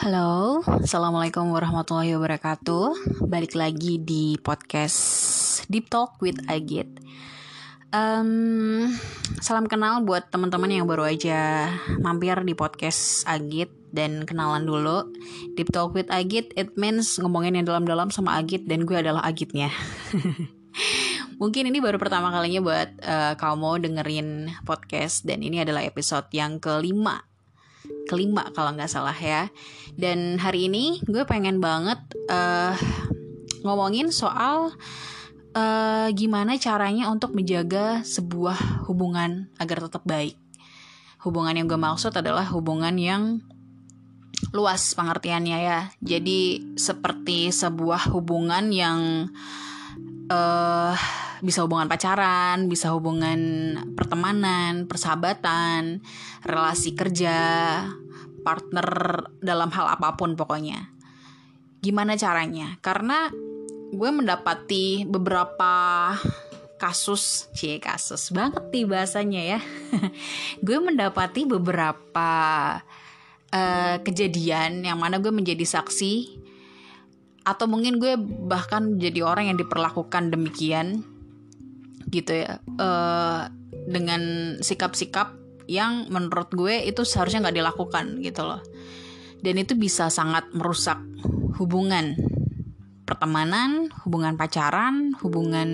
Halo, Assalamualaikum warahmatullahi wabarakatuh. Balik lagi di podcast Deep Talk with Agit. Um, Salam kenal buat teman-teman yang baru aja mampir di podcast Agit Dan kenalan dulu. Deep Talk with Agit, it means ngomongin yang dalam-dalam sama Agit Dan gue adalah Agitnya. Mungkin ini baru pertama kalinya buat uh, kamu dengerin podcast Dan ini adalah episode yang kelima kelima kalau nggak salah ya. Dan hari ini gue pengen banget uh, ngomongin soal uh, gimana caranya untuk menjaga sebuah hubungan agar tetap baik. Hubungan yang gue maksud adalah hubungan yang luas pengertiannya ya. Jadi seperti sebuah hubungan yang uh, bisa hubungan pacaran, bisa hubungan pertemanan, persahabatan, relasi kerja, partner dalam hal apa pun pokoknya. Gimana caranya? Karena gue mendapati beberapa kasus, cie kasus banget nih bahasanya ya. gue mendapati beberapa uh, kejadian yang mana gue menjadi saksi atau mungkin gue bahkan jadi orang yang diperlakukan demikian gitu ya. Uh, dengan sikap-sikap yang menurut gue itu seharusnya nggak dilakukan gitu loh. Dan itu bisa sangat merusak hubungan pertemanan hubungan pacaran hubungan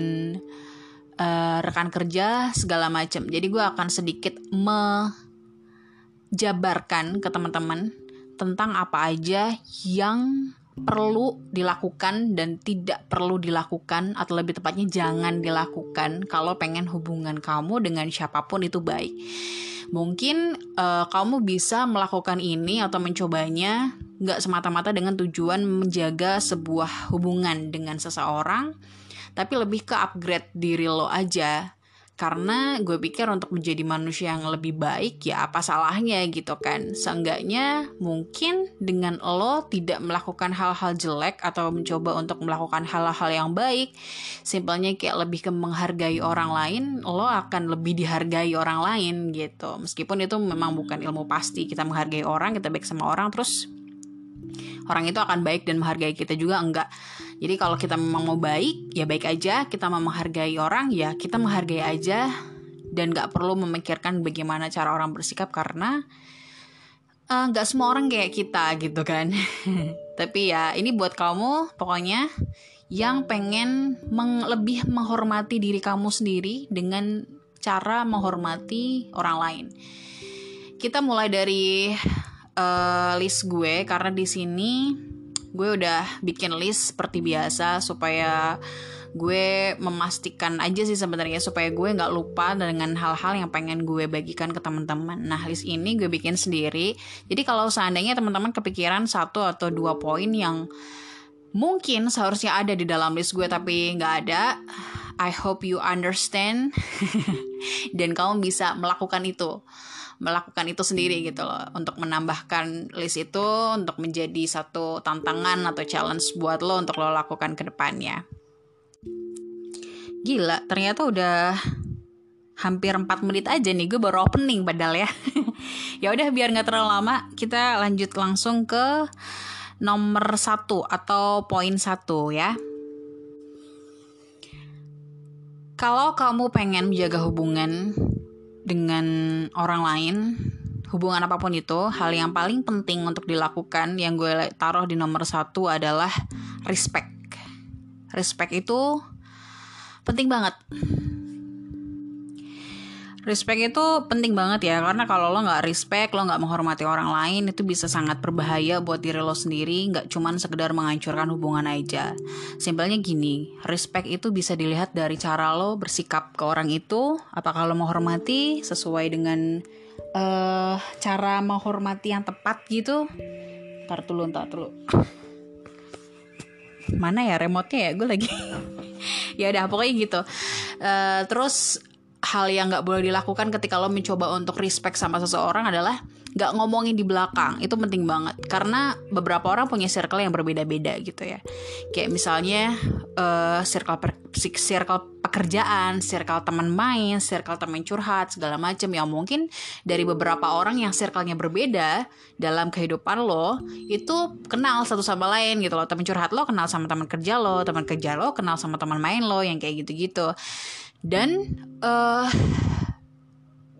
uh, rekan kerja segala macam. Jadi gue akan sedikit menjabarkan ke teman-teman tentang apa aja yang perlu dilakukan dan tidak perlu dilakukan atau lebih tepatnya jangan dilakukan kalau pengen hubungan kamu dengan siapa pun itu baik. Mungkin uh, kamu bisa melakukan ini atau mencobanya nggak semata-mata dengan tujuan menjaga sebuah hubungan dengan seseorang, tapi lebih ke upgrade diri lo aja karena gue pikir untuk menjadi manusia yang lebih baik ya apa salahnya gitu kan? Seenggaknya mungkin dengan lo tidak melakukan hal-hal jelek atau mencoba untuk melakukan hal-hal yang baik simpelnya kayak lebih ke menghargai orang lain lo akan lebih dihargai orang lain gitu. Meskipun itu memang bukan ilmu pasti kita menghargai orang kita baik sama orang terus orang itu akan baik dan menghargai kita juga enggak jadi kalau kita memang mau baik, ya baik aja. Kita mau menghargai orang, ya kita menghargai aja. Dan gak perlu memikirkan bagaimana cara orang bersikap karena uh, gak semua orang kayak kita gitu kan. Tapi ya ini buat kamu pokoknya yang pengen meng lebih menghormati diri kamu sendiri dengan cara menghormati orang lain. Kita mulai dari uh, list gue karena di sini gue udah bikin list seperti biasa supaya gue memastikan aja sih sebenarnya supaya gue nggak lupa dengan hal-hal yang pengen gue bagikan ke teman-teman. Nah list ini gue bikin sendiri. Jadi kalau seandainya teman-teman kepikiran satu atau dua poin yang mungkin seharusnya ada di dalam list gue tapi nggak ada, I hope you understand dan kamu bisa melakukan itu melakukan itu sendiri gitu loh untuk menambahkan list itu untuk menjadi satu tantangan atau challenge buat lo untuk lo lakukan ke depannya. Gila, ternyata udah hampir 4 menit aja nih gue baru opening padahal ya. ya udah biar nggak terlalu lama, kita lanjut langsung ke nomor satu atau poin satu ya. Kalau kamu pengen menjaga hubungan dengan orang lain hubungan apa pun itu hal yang paling penting untuk dilakukan yang gue taruh di nomor satu adalah respect. Respect itu penting banget Respect itu penting banget ya karena kalau lo nggak respect, lo nggak menghormati orang lain itu bisa sangat berbahaya buat diri lo sendiri, nggak cuman sekedar menghancurkan hubungan aja. Simpelnya gini, respect itu bisa dilihat dari cara lo bersikap ke orang itu, apakah lo menghormati sesuai dengan uh, cara menghormati yang tepat gitu. Ntar dulu, ntar dulu. Mana ya remote-nya ya? Gue lagi. ya udah pokoknya gitu. Uh, terus hal yang nggak boleh dilakukan ketika lo mencoba untuk respect sama seseorang adalah nggak ngomongin di belakang itu penting banget karena beberapa orang punya circle yang berbeda-beda gitu ya kayak misalnya uh, circle per, circle pekerjaan, circle teman main, circle teman curhat, segala macam yang mungkin dari beberapa orang yang circle-nya berbeda dalam kehidupan lo itu kenal satu sama lain gitu loh. Teman curhat lo kenal sama teman kerja lo, teman kerja lo kenal sama teman main lo yang kayak gitu-gitu. Dan uh,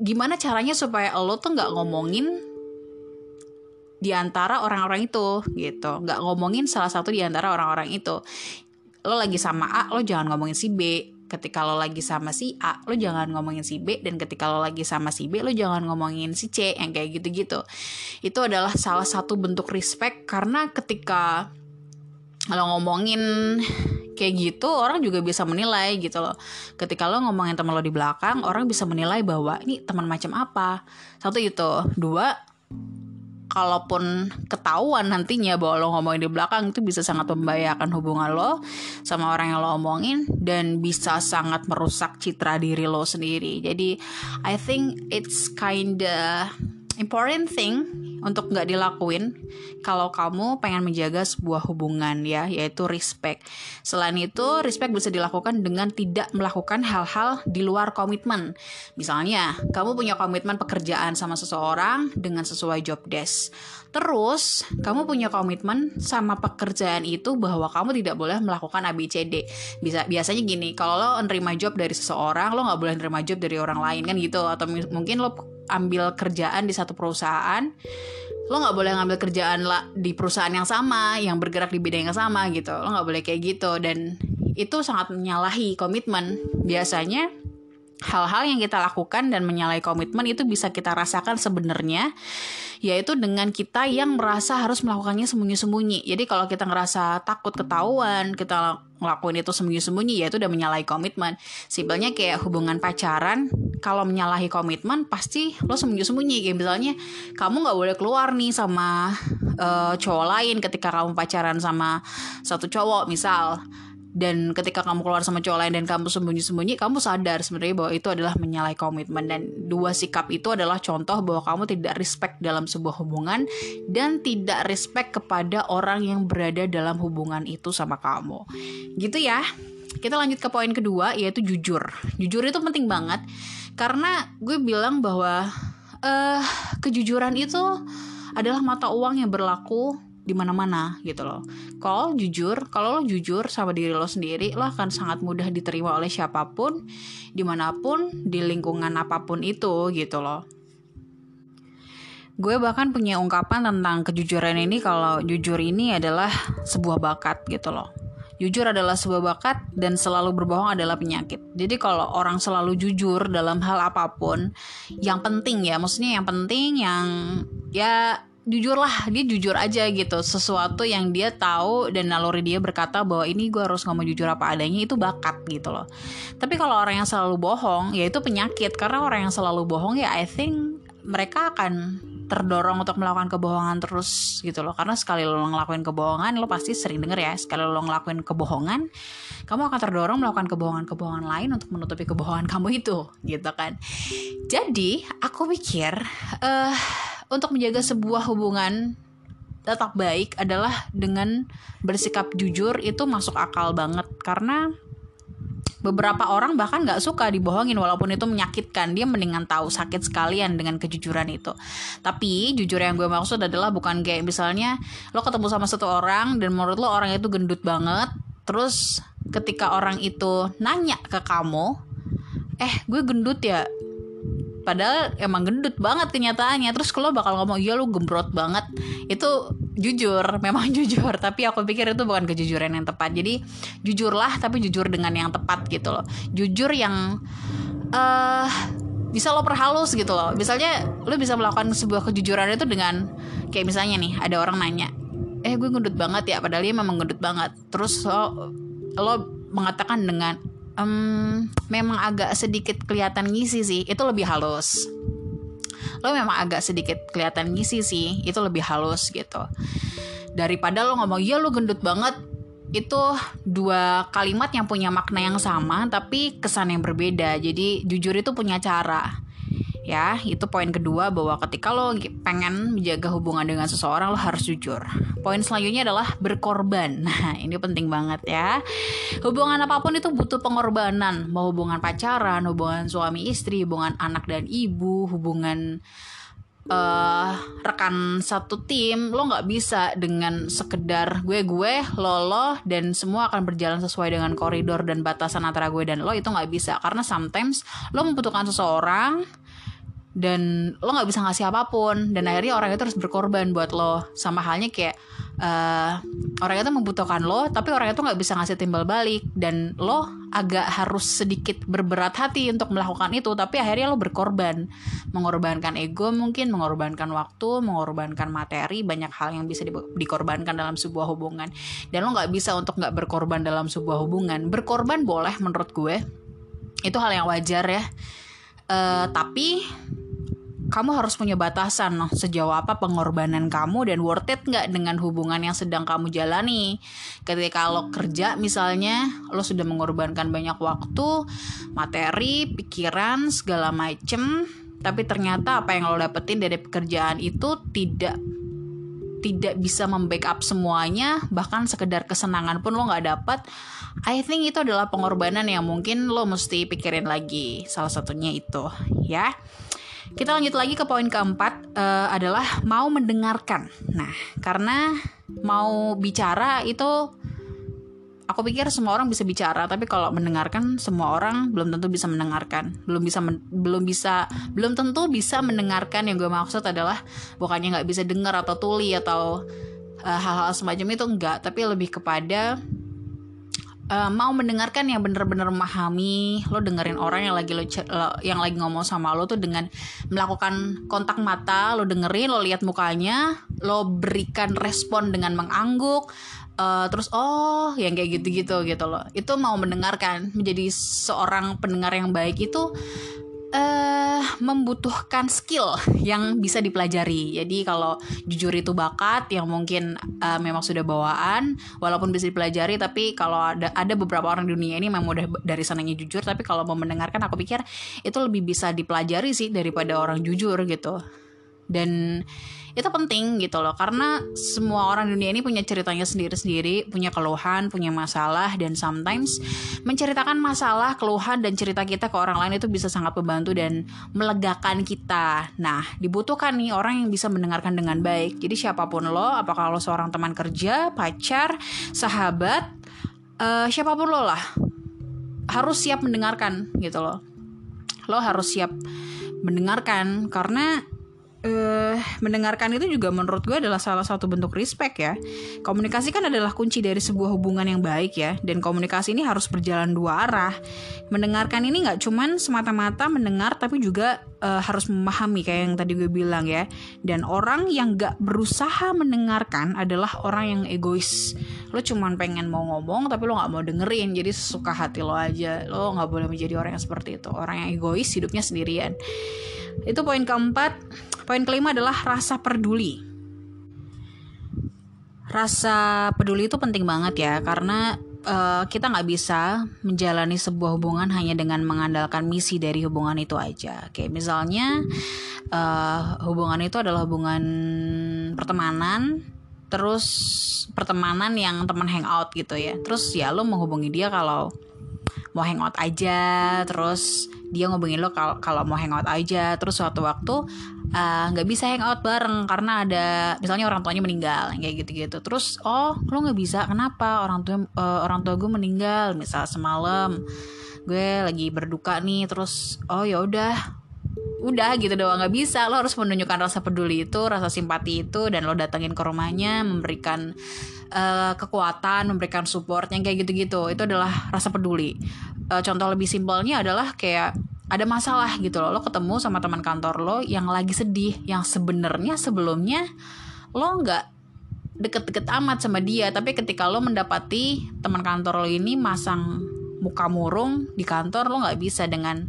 gimana caranya supaya lo tuh nggak ngomongin di antara orang-orang itu gitu. Nggak ngomongin salah satu di antara orang-orang itu. Lo lagi sama A lo jangan ngomongin si B. Ketika lo lagi sama si A lo jangan ngomongin si B. Dan ketika lo lagi sama si B lo jangan ngomongin si C yang kayak gitu-gitu. Itu adalah salah satu bentuk respect. Karena ketika lo ngomongin kayak gitu orang juga bisa menilai gitu loh. Ketika lo ngomongin teman lo di belakang orang bisa menilai bahwa ini teman macam apa? Satu itu. Dua kalaupun ketahuan nantinya bahwa lo ngomongin di belakang itu bisa sangat membahayakan hubungan lo sama orang yang lo omongin dan bisa sangat merusak citra diri lo sendiri. Jadi I think it's kinda important thing untuk nggak dilakuin kalau kamu pengen menjaga sebuah hubungan ya yaitu respect. Selain itu respect bisa dilakukan dengan tidak melakukan hal-hal di luar komitmen. Misalnya kamu punya komitmen pekerjaan sama seseorang dengan sesuai job desk. Terus kamu punya komitmen sama pekerjaan itu bahwa kamu tidak boleh melakukan ABCD bisa biasanya gini kalau lo nerima job dari seseorang lo nggak boleh nerima job dari orang lain kan gitu. Atau mungkin lo ambil kerjaan di satu perusahaan lo nggak boleh ngambil kerjaan lah di perusahaan yang sama yang bergerak di bidang yang sama gitu. Lo nggak boleh kayak gitu. Dan itu sangat menyalahi komitmen. Biasanya hal-hal yang kita lakukan dan menyalahi komitmen itu bisa kita rasakan sebenarnya yaitu dengan kita yang merasa harus melakukannya sembunyi-sembunyi. Jadi kalau kita ngerasa takut ketahuan, kita ngelakuin itu sembunyi-sembunyi ya itu udah menyalahi komitmen. Simpelnya kayak hubungan pacaran, kalau menyalahi komitmen pasti lo sembunyi-sembunyi. Kayak misalnya kamu nggak boleh keluar nih sama uh, cowok lain ketika kamu pacaran sama satu cowok misal dan ketika kamu keluar sama cowok lain dan kamu sembunyi-sembunyi kamu sadar sebenarnya bahwa itu adalah menyalahi komitmen. Dan dua sikap itu adalah contoh bahwa kamu tidak respect dalam sebuah hubungan dan tidak respect kepada orang yang berada dalam hubungan itu sama kamu. Gitu ya. Kita lanjut ke poin kedua yaitu jujur. Jujur itu penting banget karena gue bilang bahwa uh, kejujuran itu adalah mata uang yang berlaku di mana-mana gitu loh. Kalau jujur, kalau lo jujur sama diri lo sendiri, lo akan sangat mudah diterima oleh siapa pun, di mana pun, di lingkungan apa pun itu gitu loh. Gue bahkan punya ungkapan tentang kejujuran ini kalau jujur ini adalah sebuah bakat gitu loh. Jujur adalah sebuah bakat dan selalu berbohong adalah penyakit. Jadi kalau orang selalu jujur dalam hal apa pun, yang penting ya, maksudnya yang penting yang ya jujur lah dia jujur aja gitu. Sesuatu yang dia tahu dan naluri dia berkata bahwa ini gue harus ngomong jujur apa adanya itu bakat gitu loh. Tapi kalau orang yang selalu bohong ya itu penyakit. Karena orang yang selalu bohong ya I think mereka akan terdorong untuk melakukan kebohongan terus gitu loh. Karena sekali lo ngelakuin kebohongan lo pasti sering denger ya sekali lo ngelakuin kebohongan kamu akan terdorong melakukan kebohongan-kebohongan lain untuk menutupi kebohongan kamu itu gitu kan. Jadi aku pikir uh, untuk menjaga sebuah hubungan tetap baik adalah dengan bersikap jujur itu masuk akal banget. Karena beberapa orang bahkan nggak suka dibohongin walaupun itu menyakitkan. Dia mendingan tahu sakit sekalian dengan kejujuran itu. Tapi jujur yang gue maksud adalah bukan kayak misalnya lo ketemu sama satu orang dan menurut lo orang itu gendut banget terus ketika orang itu nanya ke kamu eh gue gendut ya padahal emang gendut banget kenyataannya. Terus kalau bakal ngomong iya lu gembrot banget itu jujur memang jujur. Tapi aku pikir itu bukan kejujuran yang tepat. Jadi jujurlah tapi jujur dengan yang tepat gitu loh. Jujur yang uh, bisa lo perhalus gitu loh. Misalnya lo bisa melakukan sebuah kejujuran itu dengan kayak misalnya nih ada orang nanya eh gue gendut banget ya padahal dia memang gendut banget. Terus lo lo mengatakan dengan um, memang agak sedikit kelihatan ngisi sih. Itu lebih halus. Lo memang agak sedikit kelihatan ngisi sih. Itu lebih halus gitu. Daripada lo ngomong ya lo gendut banget. Itu dua kalimat yang punya makna yang sama tapi kesan yang berbeda. Jadi jujur itu punya cara ya itu poin kedua bahwa ketika lo pengen menjaga hubungan dengan seseorang lo harus jujur. Poin selanjutnya adalah berkorban. Nah ini penting banget ya. Hubungan apa pun itu butuh pengorbanan. Mau hubungan pacaran hubungan suami istri hubungan anak dan ibu hubungan uh, rekan satu tim lo nggak bisa dengan sekedar gue gue lo lo dan semua akan berjalan sesuai dengan koridor dan batasan antara gue dan lo. Itu nggak bisa. Karena sometimes lo membutuhkan seseorang dan lo nggak bisa ngasih apa pun. Dan akhirnya orang itu harus berkorban buat lo. Sama halnya kayak uh, orang itu membutuhkan lo tapi orang itu nggak bisa ngasih timbal balik. Dan lo agak harus sedikit berberat hati untuk melakukan itu tapi akhirnya lo berkorban. Mengorbankan ego mungkin mengorbankan waktu mengorbankan materi banyak hal yang bisa di dikorbankan dalam sebuah hubungan. Dan lo nggak bisa untuk nggak berkorban dalam sebuah hubungan. Berkorban boleh menurut gue. Itu hal yang wajar ya. Uh, tapi kamu harus punya batasan loh sejauh apa pengorbanan kamu dan worth it nggak dengan hubungan yang sedang kamu jalani. Ketika lo kerja misalnya lo sudah mengorbankan banyak waktu materi pikiran segala macem tapi ternyata apa yang lo dapetin dari pekerjaan itu tidak tidak bisa membackup semuanya bahkan sekedar kesenangan pun lo nggak dapat I think itu adalah pengorbanan yang mungkin lo mesti pikirin lagi. Salah satunya itu ya kita lanjut lagi ke poin keempat uh, adalah mau mendengarkan. Nah, karena mau bicara itu aku pikir semua orang bisa bicara, tapi kalau mendengarkan semua orang belum tentu bisa mendengarkan. Belum bisa men belum bisa belum tentu bisa mendengarkan yang gue maksud adalah bukannya nggak bisa dengar atau tuli atau eh, hal-hal uh, semacam itu enggak, tapi lebih kepada uh, mau mendengarkan yang bener-bener memahami lo dengerin orang yang lagi lo, lo yang lagi ngomong sama lo tuh dengan melakukan kontak mata lo dengerin lo lihat mukanya lo berikan respon dengan mengangguk uh, terus oh yang kayak gitu-gitu gitu loh. Itu mau mendengarkan menjadi seorang pendengar yang baik itu uh, membutuhkan skill yang bisa dipelajari. Jadi kalau jujur itu bakat yang mungkin uh, memang sudah bawaan, walaupun bisa dipelajari, tapi kalau ada ada beberapa orang di dunia ini memang mudah dari sananya jujur, tapi kalau mau mendengarkan, aku pikir itu lebih bisa dipelajari sih daripada orang jujur gitu. Dan itu penting gitu loh karena semua orang dunia ini punya ceritanya sendiri-sendiri punya keluhan punya masalah dan sometimes menceritakan masalah keluhan dan cerita kita ke orang lain itu bisa sangat membantu dan melegakan kita. Nah dibutuhkan nih orang yang bisa mendengarkan dengan baik. Jadi siapa pun lo apakah lo seorang teman kerja pacar sahabat uh, siapa pun lo lah harus siap mendengarkan gitu loh. Lo harus siap mendengarkan karena uh, mendengarkan itu juga menurut gue adalah salah satu bentuk respect ya. Komunikasi kan adalah kunci dari sebuah hubungan yang baik ya, dan komunikasi ini harus berjalan dua arah. Mendengarkan ini nggak cuman semata-mata mendengar, tapi juga uh, harus memahami kayak yang tadi gue bilang ya. Dan orang yang nggak berusaha mendengarkan adalah orang yang egois. Lo cuman pengen mau ngomong, tapi lo nggak mau dengerin, jadi suka hati lo aja. Lo nggak boleh menjadi orang yang seperti itu. Orang yang egois hidupnya sendirian. Itu poin keempat. Poin kelima adalah rasa peduli. Rasa peduli itu penting banget ya karena uh, kita nggak bisa menjalani sebuah hubungan hanya dengan mengandalkan misi dari hubungan itu aja. Kayak misalnya uh, hubungan itu adalah hubungan pertemanan, terus pertemanan yang teman hangout gitu ya. Terus ya lo menghubungi dia kalau mau hangout aja, terus dia ngobongin lo kalau kalau mau hangout aja. Terus suatu waktu eh, nggak uh, bisa hangout bareng karena ada misalnya orang tuanya meninggal kayak gitu-gitu. Terus oh lo nggak bisa? Kenapa? Orang tua uh, orang tua gue meninggal misal semalam. Gue lagi berduka nih. Terus oh ya udah udah gitu doang nggak bisa. Lo harus menunjukkan rasa peduli itu rasa simpati itu dan lo datengin ke rumahnya memberikan uh, kekuatan memberikan support yang kayak gitu-gitu. Itu adalah rasa peduli. Uh, contoh lebih simpelnya adalah kayak ada masalah gitu loh. Lo ketemu sama teman kantor lo yang lagi sedih yang sebenarnya sebelumnya lo nggak deket-deket amat sama dia. Tapi ketika lo mendapati teman kantor lo ini masang muka murung di kantor lo nggak bisa dengan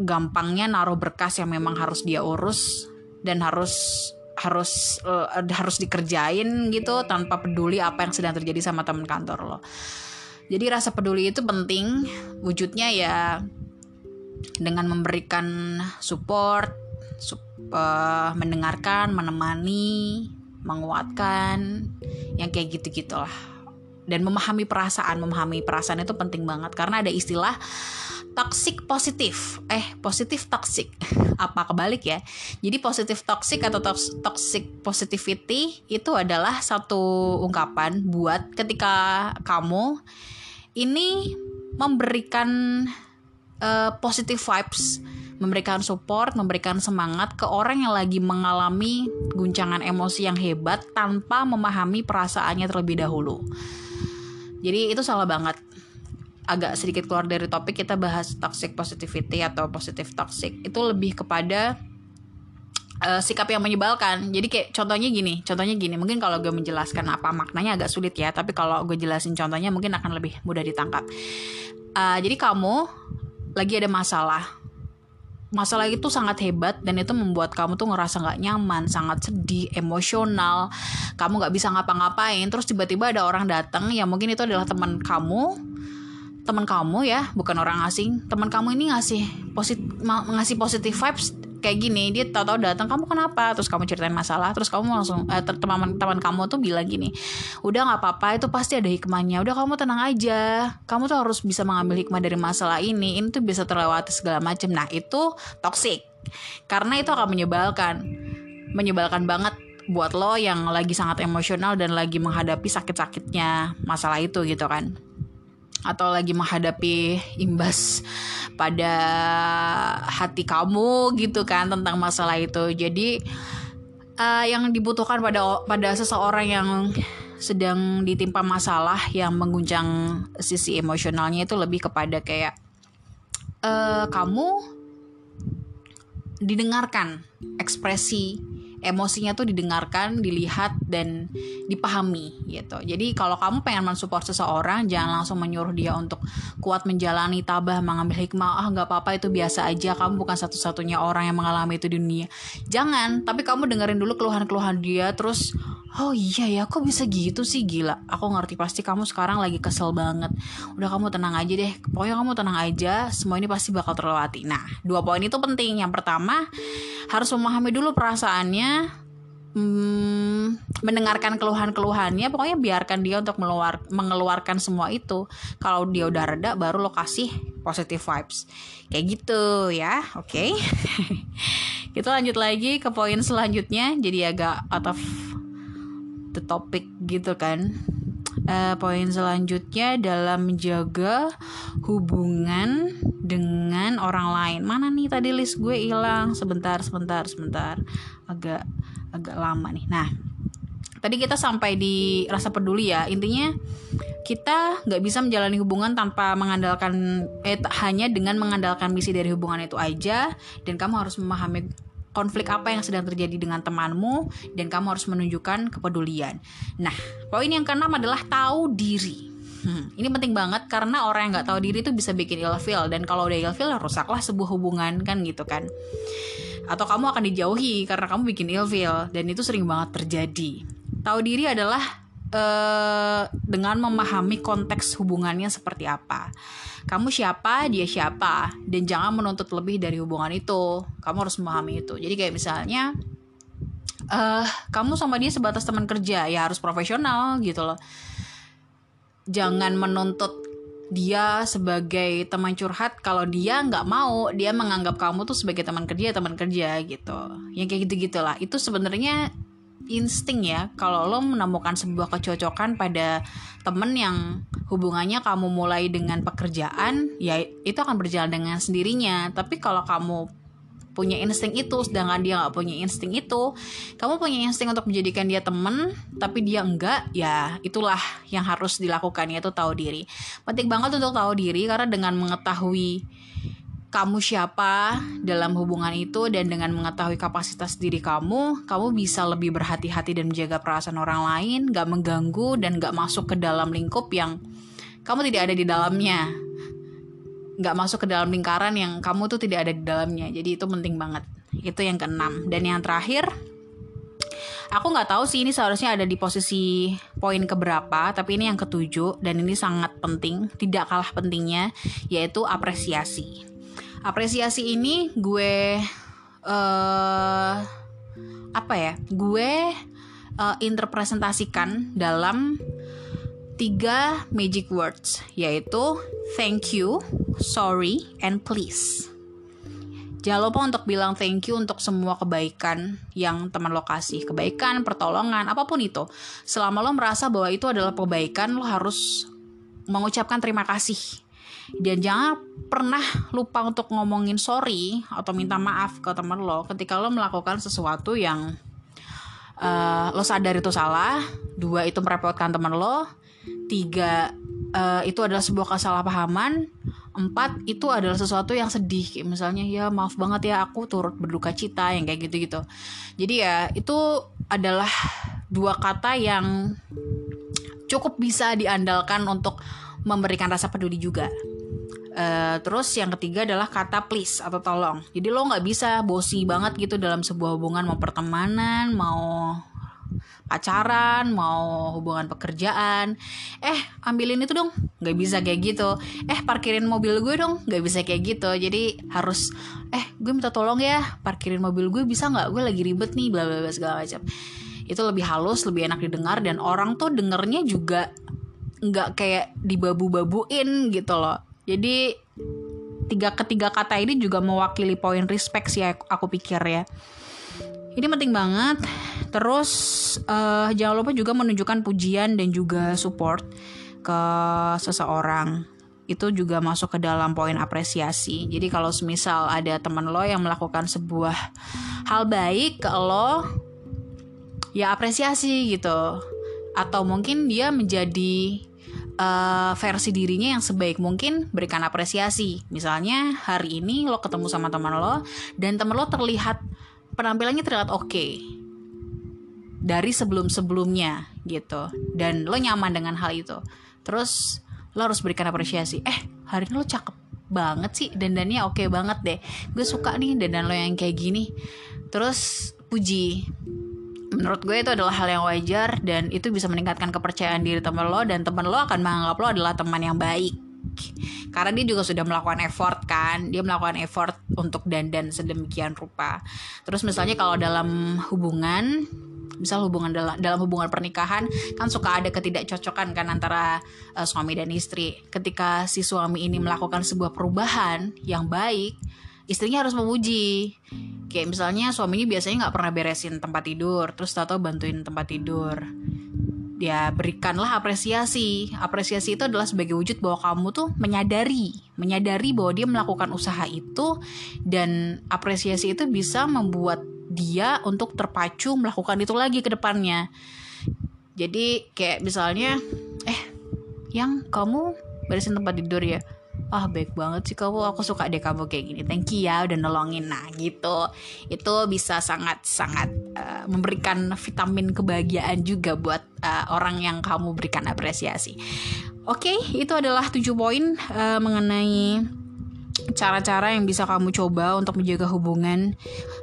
gampangnya naruh berkas yang memang harus dia urus dan harus harus uh, harus dikerjain gitu tanpa peduli apa yang sedang terjadi sama teman kantor lo. Jadi rasa peduli itu penting. Wujudnya ya dengan memberikan support sup, uh, mendengarkan menemani menguatkan yang kayak gitu gitulah dan memahami perasaan memahami perasaan itu penting banget karena ada istilah toxic positif eh positif toxic apa kebalik ya jadi positif toxic atau toxic positivity itu adalah satu ungkapan buat ketika kamu ini memberikan uh, positive vibes memberikan support, memberikan semangat ke orang yang lagi mengalami guncangan emosi yang hebat tanpa memahami perasaannya terlebih dahulu. Jadi itu salah banget. Agak sedikit keluar dari topik kita bahas toxic positivity atau positive toxic. Itu lebih kepada uh, sikap yang menyebalkan. Jadi kayak contohnya gini, contohnya gini. Mungkin kalau gue menjelaskan apa maknanya agak sulit ya, tapi kalau gue jelasin contohnya mungkin akan lebih mudah ditangkap. Uh, jadi kamu lagi ada masalah, masalah itu sangat hebat dan itu membuat kamu tuh ngerasa nggak nyaman, sangat sedih, emosional, kamu nggak bisa ngapa-ngapain. Terus tiba-tiba ada orang datang yang mungkin itu adalah teman kamu, teman kamu ya, bukan orang asing. Teman kamu ini ngasih posit ngasih positive vibes kayak gini. Dia tahu-tahu datang kamu kenapa? Terus kamu ceritain masalah. Terus kamu langsung eh, teman-teman kamu tuh bilang gini udah nggak apa-apa itu pasti ada hikmahnya. Udah kamu tenang aja. Kamu tuh harus bisa mengambil hikmah dari masalah ini. Ini tuh bisa terlewati segala macam. Nah itu toxic. Karena itu akan menyebalkan. Menyebalkan banget buat lo yang lagi sangat emosional dan lagi menghadapi sakit-sakitnya masalah itu gitu kan atau lagi menghadapi imbas pada hati kamu gitu kan tentang masalah itu. Jadi uh, yang dibutuhkan pada pada seseorang yang sedang ditimpa masalah yang mengguncang sisi emosionalnya itu lebih kepada kayak uh, kamu didengarkan ekspresi emosinya tuh didengarkan, dilihat dan dipahami gitu. Jadi kalau kamu pengen mensupport seseorang, jangan langsung menyuruh dia untuk kuat menjalani, tabah, mengambil hikmah. Ah nggak apa-apa itu biasa aja. Kamu bukan satu-satunya orang yang mengalami itu di dunia. Jangan, tapi kamu dengerin dulu keluhan-keluhan dia, terus oh iya ya kok bisa gitu sih gila aku ngerti pasti kamu sekarang lagi kesel banget udah kamu tenang aja deh pokoknya kamu tenang aja semua ini pasti bakal terlewati nah dua poin itu penting yang pertama harus memahami dulu perasaannya hmm, mendengarkan keluhan-keluhannya. Pokoknya biarkan dia untuk meluar, mengeluarkan semua itu. Kalau dia udah reda baru lo kasih positive vibes. Kayak gitu ya oke? Okay? kita lanjut lagi ke poin selanjutnya. Jadi agak out of the topic gitu kan uh, poin selanjutnya dalam menjaga hubungan dengan orang lain. Mana nih tadi list gue hilang? Sebentar sebentar sebentar. Agak agak lama nih. Nah tadi kita sampai di rasa peduli ya. Intinya kita nggak bisa menjalani hubungan tanpa mengandalkan eh hanya dengan mengandalkan misi dari hubungan itu aja. Dan kamu harus memahami konflik apa yang sedang terjadi dengan temanmu dan kamu harus menunjukkan kepedulian. Nah, poin yang keenam adalah tahu diri. Hmm, ini penting banget karena orang yang nggak tahu diri itu bisa bikin ilfil dan kalau udah ilfil rusaklah sebuah hubungan kan gitu kan. Atau kamu akan dijauhi karena kamu bikin ilfil dan itu sering banget terjadi. Tahu diri adalah uh, dengan memahami konteks hubungannya seperti apa. Kamu siapa dia siapa dan jangan menuntut lebih dari hubungan itu. Kamu harus memahami itu. Jadi kayak misalnya uh, kamu sama dia sebatas teman kerja ya harus profesional gitu loh. Jangan menuntut dia sebagai teman curhat kalau dia nggak mau dia menganggap kamu tuh sebagai teman kerja teman kerja gitu. Yang kayak gitu gitulah itu sebenarnya insting ya. Kalau lo menemukan sebuah kecocokan pada temen yang hubungannya kamu mulai dengan pekerjaan ya itu akan berjalan dengan sendirinya. Tapi kalau kamu punya insting itu sedangkan dia nggak punya insting itu kamu punya insting untuk menjadikan dia temen tapi dia enggak ya itulah yang harus dilakukan yaitu tahu diri. Penting banget untuk tahu diri karena dengan mengetahui kamu siapa dalam hubungan itu dan dengan mengetahui kapasitas diri kamu, kamu bisa lebih berhati-hati dan menjaga perasaan orang lain, gak mengganggu dan gak masuk ke dalam lingkup yang kamu tidak ada di dalamnya. Gak masuk ke dalam lingkaran yang kamu tuh tidak ada di dalamnya. Jadi itu penting banget. Itu yang keenam. Dan yang terakhir, aku nggak tahu sih ini seharusnya ada di posisi poin keberapa, tapi ini yang ketujuh dan ini sangat penting, tidak kalah pentingnya, yaitu apresiasi apresiasi ini gue uh, apa ya gue uh, interpresentasikan dalam tiga magic words yaitu thank you, sorry, and please. Jangan lupa untuk bilang thank you untuk semua kebaikan yang teman lo kasih. Kebaikan, pertolongan, apa pun itu. Selama lo merasa bahwa itu adalah kebaikan, lo harus mengucapkan terima kasih. Dan jangan pernah lupa untuk ngomongin sorry atau minta maaf ke teman lo ketika lo melakukan sesuatu yang uh, lo sadar itu salah. Dua, itu merepotkan teman lo tiga uh, itu adalah sebuah kesalahpahaman empat itu adalah sesuatu yang sedih kayak misalnya ya maaf banget ya aku turut berduka cita yang kayak gitu gitu jadi ya itu adalah dua kata yang cukup bisa diandalkan untuk memberikan rasa peduli juga Uh, terus yang ketiga adalah kata please atau tolong. Jadi lo nggak bisa bosi banget gitu dalam sebuah hubungan mau pertemanan, mau pacaran mau hubungan pekerjaan. Eh ambilin itu dong. Nggak bisa kayak gitu. Eh parkirin mobil gue dong. Nggak bisa kayak gitu. Jadi harus eh gue minta tolong ya parkirin mobil gue bisa nggak? Gue lagi ribet nih bla bla bla segala macam. Itu lebih halus lebih enak didengar dan orang tuh dengernya juga nggak kayak dibabu-babuin gitu loh jadi tiga ketiga kata ini juga mewakili poin respect sih aku, pikir ya ini penting banget. Terus uh, jangan lupa juga menunjukkan pujian dan juga support ke seseorang. Itu juga masuk ke dalam poin apresiasi. Jadi kalau semisal ada teman lo yang melakukan sebuah hal baik ke lo, ya apresiasi gitu. Atau mungkin dia menjadi uh, versi dirinya yang sebaik mungkin berikan apresiasi. Misalnya hari ini lo ketemu sama teman lo dan teman lo terlihat penampilannya terlihat oke. Okay dari sebelum-sebelumnya gitu. Dan lo nyaman dengan hal itu. Terus lo harus berikan apresiasi. Eh hari ini lo cakep banget sih dandannya oke okay banget deh. Gue suka nih dandan lo yang kayak gini. Terus puji menurut gue itu adalah hal yang wajar dan itu bisa meningkatkan kepercayaan diri teman lo dan teman lo akan menganggap lo adalah teman yang baik. Karena dia juga sudah melakukan effort kan dia melakukan effort untuk dandan sedemikian rupa. Terus misalnya kalau dalam hubungan misal hubungan dalam dalam hubungan pernikahan kan suka ada ketidakcocokan kan antara uh, suami dan istri. Ketika si suami ini melakukan sebuah perubahan yang baik istrinya harus memuji kayak misalnya suaminya biasanya nggak pernah beresin tempat tidur terus tato bantuin tempat tidur ya berikanlah apresiasi. Apresiasi itu adalah sebagai wujud bahwa kamu tuh menyadari, menyadari bahwa dia melakukan usaha itu dan apresiasi itu bisa membuat dia untuk terpacu melakukan itu lagi ke depannya. Jadi kayak misalnya, eh, yang kamu beresin tempat tidur ya ah baik banget sih kamu. Aku suka deh kamu kayak gini. Thank you ya udah nolongin. Nah gitu. Itu bisa sangat sangat uh, memberikan vitamin kebahagiaan juga buat uh, orang yang kamu berikan apresiasi. Oke okay, itu adalah tujuh poin uh, mengenai cara-cara yang bisa kamu coba untuk menjaga hubungan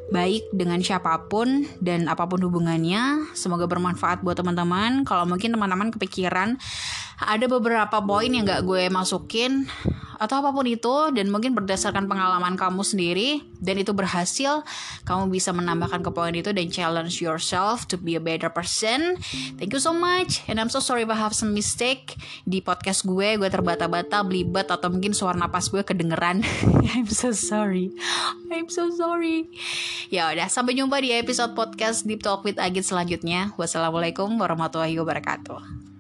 baik dengan siapa pun dan apa pun hubungannya. Semoga bermanfaat buat teman-teman. Kalau mungkin teman-teman kepikiran ada beberapa poin yang gak gue masukin atau apa pun itu dan mungkin berdasarkan pengalaman kamu sendiri dan itu berhasil kamu bisa menambahkan ke poin itu dan challenge yourself to be a better person. Thank you so much and I'm so sorry if I have some mistake. Di podcast gue gue terbata-bata belibet atau mungkin suara napas gue kedengeran. I'm so sorry. I'm so sorry. Ya udah sampai jumpa di episode podcast Deep Talk with Agit selanjutnya. Wassalamualaikum warahmatullahi wabarakatuh